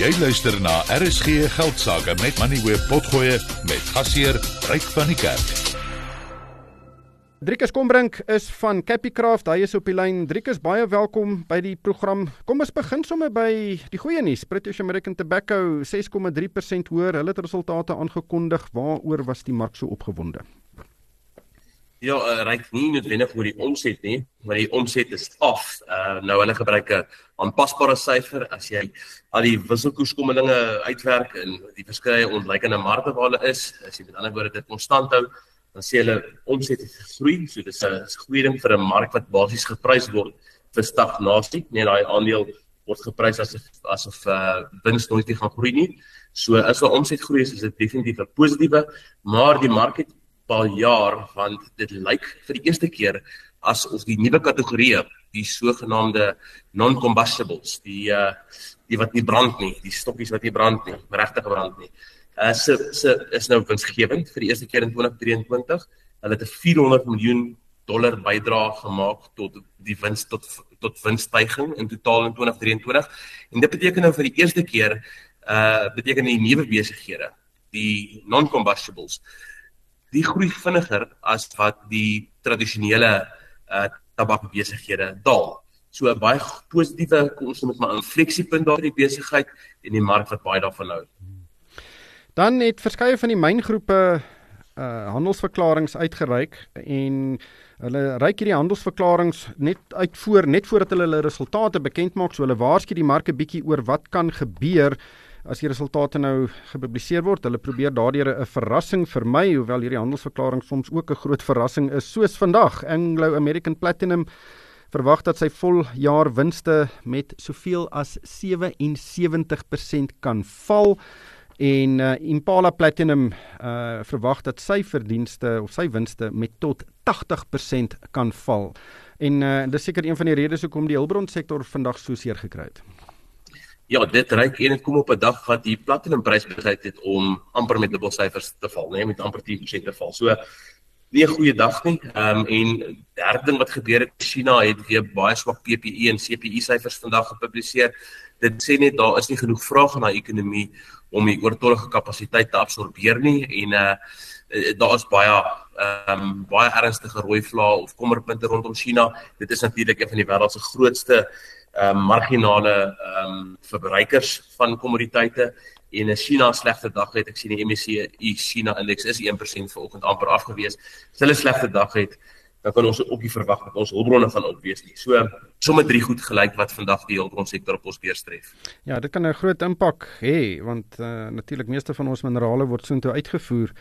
Jy luister na RSG Geldsaake met Money Web Potgoe met gasheer Ryk van die Kerk. Driekus Kombrink is van Capicraft. Hy is op die lyn. Driekus, baie welkom by die program. Kom ons begin sommer by die goeie nuus. British American Tobacco 6,3% hoër. Hulle het resultate aangekondig. Waaroor was die mark so opgewonde? Ja, uh, ryk nie noodwendig oor die omset nie, maar die omset is af. Uh nou hulle gebruik 'n aanpasbare syfer as jy al die wisselkoerskommelinge uitwerk en die verskeie ontlikeende markte waar hulle is, as jy met ander woorde dit konstant hou, dan sê hulle omset het gegroei. So dis 'n groeiing vir 'n mark wat basies geprys word vir stagnasie. Nee, daai aandeel word geprys as asof uh wins nooit weer gaan groei nie. So as hulle omset groei is dit definitief 'n positiewe, maar die mark het paar jaar want dit lyk vir die eerste keer asof die nuwe kategorieë die sogenaamde non-combustibles die uh die wat nie brand nie die stokkies wat nie brand nie regtig brand nie uh se se is nou winsgewend vir die eerste keer in 2023 hulle het 'n 400 miljoen dollar bydrae gemaak tot die wins tot tot winsstygings in totaal in 2023 en dit beteken nou vir die eerste keer uh beteken die nuwe besighede die non-combustibles die groei vinniger as wat die tradisionele uh tabakbesighede daal. So 'n baie positiewe kom ons met my infleksiepunt daar in die besigheid en die mark wat baie daarvan hou. Dan het verskeie van die myngroepe uh handelsverklaringe uitgereik en hulle reik hierdie handelsverklaringe net uitvoer net voordat hulle hulle resultate bekend maak so hulle waarsku die marke bietjie oor wat kan gebeur as die resultate nou gepubliseer word. Hulle probeer daardeur 'n verrassing vir my, hoewel hierdie handelsverklaring soms ook 'n groot verrassing is, soos vandag. Anglo American Platinum verwag dat sy voljaar winste met soveel as 77% kan val en uh, Impala Platinum uh, verwag dat sy verdienste of sy winste met tot 80% kan val. En uh, dis seker een van die redes hoekom die hulpbron sektor vandag so seer gekry het. Ja, dit reik en dit kom op 'n dag wat die platinum prys besluit het om amper met dubbel syfers te val, nee, met amper 10% te val. So nie 'n goeie dag nie. Ehm um, en derde ding wat gebeur het, China het weer baie swak PPI en CPI syfers vandag gepubliseer. Dit sê net daar is nie genoeg vraag in daai ekonomie om die oortollige kapasiteit te absorbeer nie en uh daar is baie ehm um, baie ernstige rooi vlae of kommerpunte rondom China. Dit is natuurlik een van die wêreld se grootste ehm um, marginale ehm um, verbruikers van kommoditeite en 'n China slegte dag het ek sien die MSCI China indeks is 1% vanoggend amper afgewees. As hulle slegte dag het, dan kan ons ook nie verwag dat ons hulpbronne van opwees nie. So sommer drie goed gelyk wat vandag die hulpbronsektor op ons beurs tref. Ja, dit kan 'n groot impak hê want uh, natuurlik meeste van ons minerale word soontoe uitgevoer.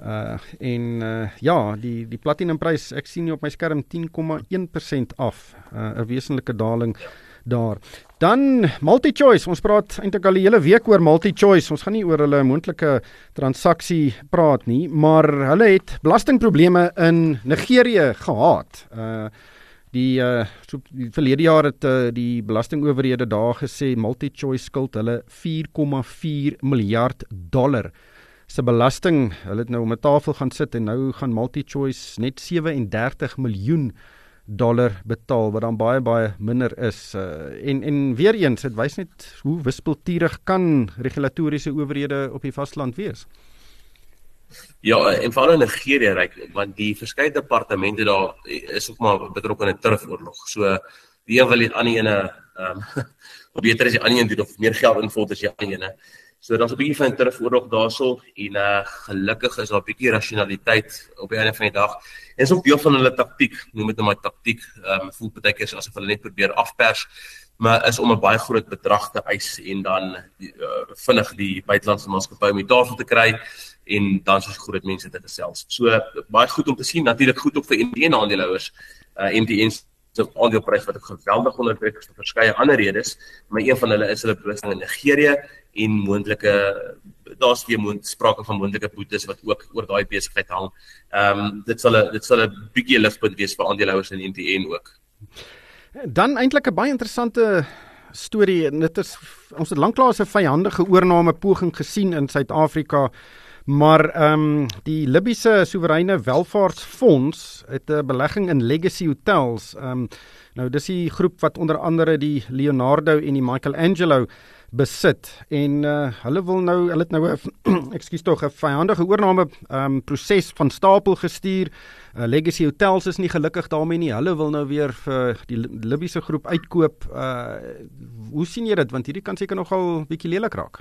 Uh en uh ja, die die platinumprys, ek sien hier op my skerm 10,1% af. Uh 'n wesenlike daling. Ja daar. Dan MultiChoice, ons praat eintlik al die hele week oor MultiChoice. Ons gaan nie oor hulle moontlike transaksie praat nie, maar hulle het belastingprobleme in Nigerië gehad. Uh die uh so die verlede jaar het uh, die belastingowerhede daar gesê MultiChoice skuld hulle 4,4 miljard dollar se belasting. Hulle het nou om 'n tafel gaan sit en nou gaan MultiChoice net 37 miljoen dollar betaal wat dan baie baie minder is uh, en en weer eens dit wys net hoe wispelturig kan regulatoriese owerhede op die vasteland wees. Ja, en veral in Nigerië ryk want die verskeie departemente daar is ook maar betrokke in 'n turfoorlog. So die een wil die ander ene ehm um, beter as die ander een doen of meer geld invul as die ander ene. So daar's 'n bietjie van 'n turfoorlog daarso en uh gelukkig is daar 'n bietjie rasionaliteit op die einde van die dag. En is ook deel van hulle taktiek, noem dit nou maar taktiek. Ehm um, voel baie keer asof hulle net probeer afpers, maar is om 'n baie groot bedrag te eis en dan die, uh, vinnig die buitelandse maatskappy om die tafel te kry en dan soos groot mense te gesels. So baie goed om te sien, natuurlik goed ook vir MTN aandeelhouers. Uh MTN se aandeleprys wat ek geweldig onder druk is vir verskeie ander redes, maar een van hulle is hulle belasting in Nigerië en moontlike daar's weer moontlik sprake van moontlike boetes wat ook oor daai besigheid hang. Ehm um, dit sal 'n dit sal 'n bietjie ligpunt wees vir aandeelhouers in MTN ook. Dan eintlik 'n baie interessante storie en dit is ons het lanklaas 'n vyandige oorname poging gesien in Suid-Afrika Maar ehm um, die Libiese Soewereine Welvaartsfonds het 'n belegging in Legacy Hotels. Ehm um, nou dis die groep wat onder andere die Leonardo en die Michelangelo besit en uh, hulle wil nou hulle het nou 'n ekskuus tog 'n vyandige oorname um, proses van stapel gestuur. Uh, Legacy Hotels is nie gelukkig daarmee nie. Hulle wil nou weer vir die Libiese groep uitkoop. Uh hoe sien jy dit want hierdie kan seker nogal bietjie lelik raak.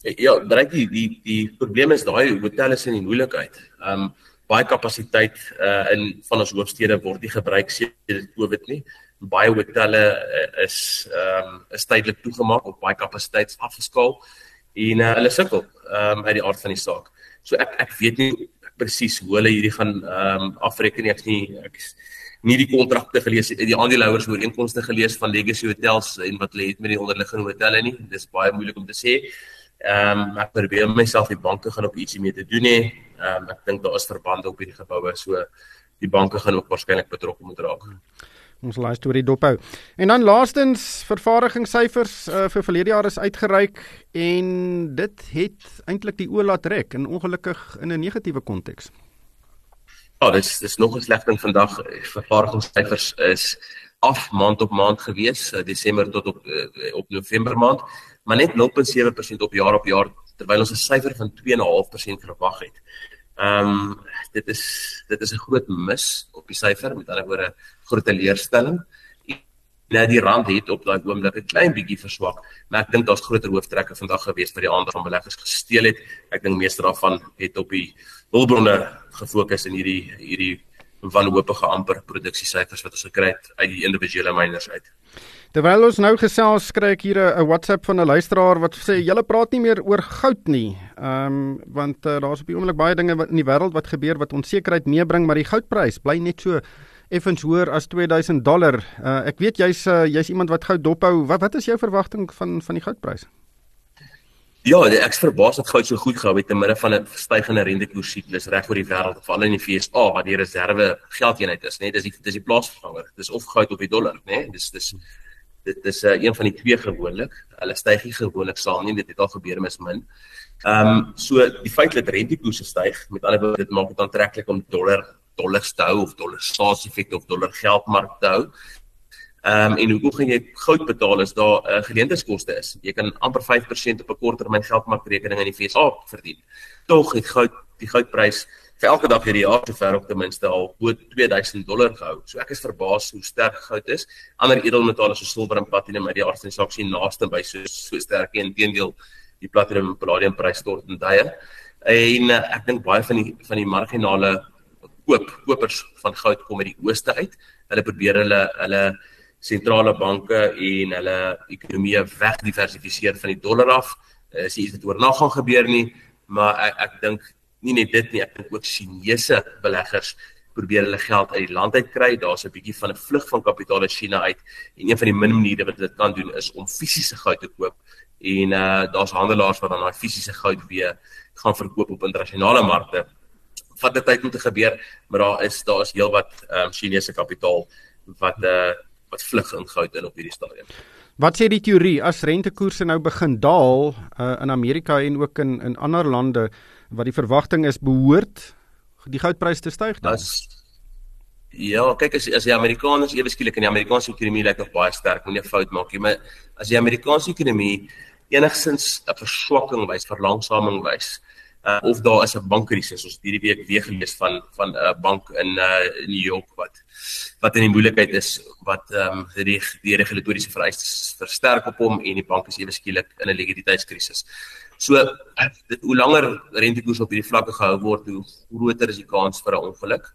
Ja, bereik die die die probleem is daai hotelle is in die moeilikheid. Ehm um, baie kapasiteit uh in van ons hoofstede word nie gebruik sedert Covid nie. Baie hotelle uh, is ehm um, is tydelik toegemaak of baie kapasiteit afgeskaal en uh, hulle sukkel ehm um, uit die aard van die saak. So ek ek weet nie presies hoe hulle hierdie gaan ehm um, afreken nie. Ek nie ek nie die kontrakte gelees die aandeelhouers ooreenkomste gelees van Legacy Hotels en wat hulle het met die onderliggende hotelle nie. Dis baie moeilik om te sê. Um, ek probeer myself die banke gaan ook ietsie mee te doen hê. Ehm um, ek dink daar is verbande op hierdie geboue so die banke gaan ook waarskynlik betrokke moet raak. Ons lei storie dophou. En dan laastens vervaardigingssyfers uh, vir verlede jaar is uitgereik en dit het eintlik die oë laat trek en ongelukkig in 'n negatiewe konteks. Ja, dis dis nog 'n slegting vandag. Vervaardigingssyfers is af maand op maand gewees, uh, Desember tot op uh, op November maand maar net 0.7% op jaar op jaar terwyl ons 'n syfer van 2.5% verwag het. Ehm um, dit is dit is 'n groot mis op die syfer, met ander woorde groot teleurstelling. Nou die rand het op daai oomblik 'n klein bietjie verswak, maar ek dink daar's groter hooftrekke vandag gewees wat die aandag van beleggers gesteel het. Ek dink meeste daarvan het op die hulpbronne gefokus in hierdie hierdie wanhoopige amper produksiesyfers wat ons gekry het uit die individuele miners uit. Terwyl ons nou gesels, kry ek hier 'n WhatsApp van 'n luisteraar wat sê julle praat nie meer oor goud nie. Ehm um, want uh, daar's op die oomblik baie dinge wat in die wêreld wat gebeur wat onsekerheid meebring, maar die goudprys bly net so effens hoër as 2000 dollar. Uh, ek weet jy's uh, jy's iemand wat goud dophou. Wat wat is jou verwagting van van die goudprys? Ja, ek's verbaas dat goud so goed gehou het te midde van 'n stygende rentekoers siklus reg oor die wêreld, veral in die FSA waar die reserve geldeenheid is, né? Dis die dis die plaasvervanger. Dis of goud of die dollar, né? Dis dis dit is uh, een van die twee gewoonlik. Hulle styg nie gewoonlik saam nie, dit het al gebeur mis min. Ehm um, so die feit dat rentekoerse styg, met ander woorde dit maak dit aantreklik om dollar dollar te hou of dollar staatseffekte of dollar geldmark te hou. Ehm um, en hoe gaan jy goud betaal as daar 'n uh, geleentheidskoste is? Jy kan amper 5% op 'n korttermyn geldmarkrekening in die VS verdien. Tog het goud die goudprys vir elke dag hierdie jaar te ver op ten minste al bo 2000 dollar gehou. So ek is verbaas hoe sterk goud is. Ander edelmetale soos silwer en platinum uit die aard van die saak sien naaste by so so sterk en teendeel die platinum en palladium prys stort in duie. En uh, ek dink baie van die van die marginale koop kopers van goud kom uit die ooste uit. Hulle probeer hulle hulle sentrale banke en hulle ekonomie wegdiversifiseer van die dollar af. Uh, is iets wat oornag gaan gebeur nie, maar ek ek dink nie net dit nie, ek dink ook Chinese beleggers probeer hulle geld uit die land uit kry. Daar's 'n bietjie van 'n vlug van kapitaal uit China uit en een van die min maniere wat dit kan doen is om fisiese goud te koop en uh daar's handelaars wat dan daai fisiese goud weer gaan verkoop op internasionale markte. Vat dit tyd om te gebeur, maar daar is daar is heelwat um Chinese kapitaal wat uh wat vlug in goud in op hierdie stadium. Wat sê die teorie as rentekoerse nou begin daal uh in Amerika en ook in in ander lande wat die verwagting is behoort die goudpryse te styg dan. As Ja, kyk as as die Amerikaners ewe skielik in die Amerikaanse ekonomie lyk nog baie sterk, moenie 'n fout maak nie, maar as die Amerikaanse ekonomie enigsins 'n verswakking wys, verlangsaming wys, uh, of daar is 'n bankkrisis, ons het hierdie week weer gelees van van 'n uh, bank in uh, New York wat wat in die moeilikheid is wat ehm um, die die regulatoriese vereistes versterk op hom en die bank is ewe skielik in 'n likwiditeitskrisis. So dit hoe langer rentekoers op hierdie vlakke gehou word, hoe groter is die kans vir 'n ongeluk.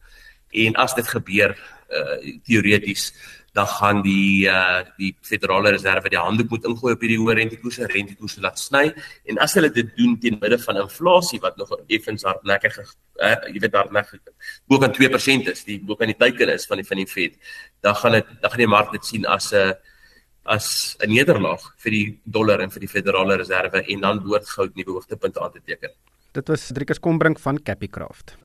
En as dit gebeur uh teoreties dan gaan die uh die federale reserve die handdoek moet ingooi op hierdie hoë rentekoerse, rentekoerse laat sny en as hulle dit doen teen midde van inflasie wat nog effens hardnekkig uh jy weet hardnekkig bo kan 2% is, die bo kan die teiken is van die van die Fed, dan gaan dit dan gaan die mark dit sien as 'n uh, as 'n nederlaag vir die dollar en vir die federale reserve en dan behoort goud nuwe hoogtepunte aan te teken. Dit was Driekus Kombrink van Capicraft.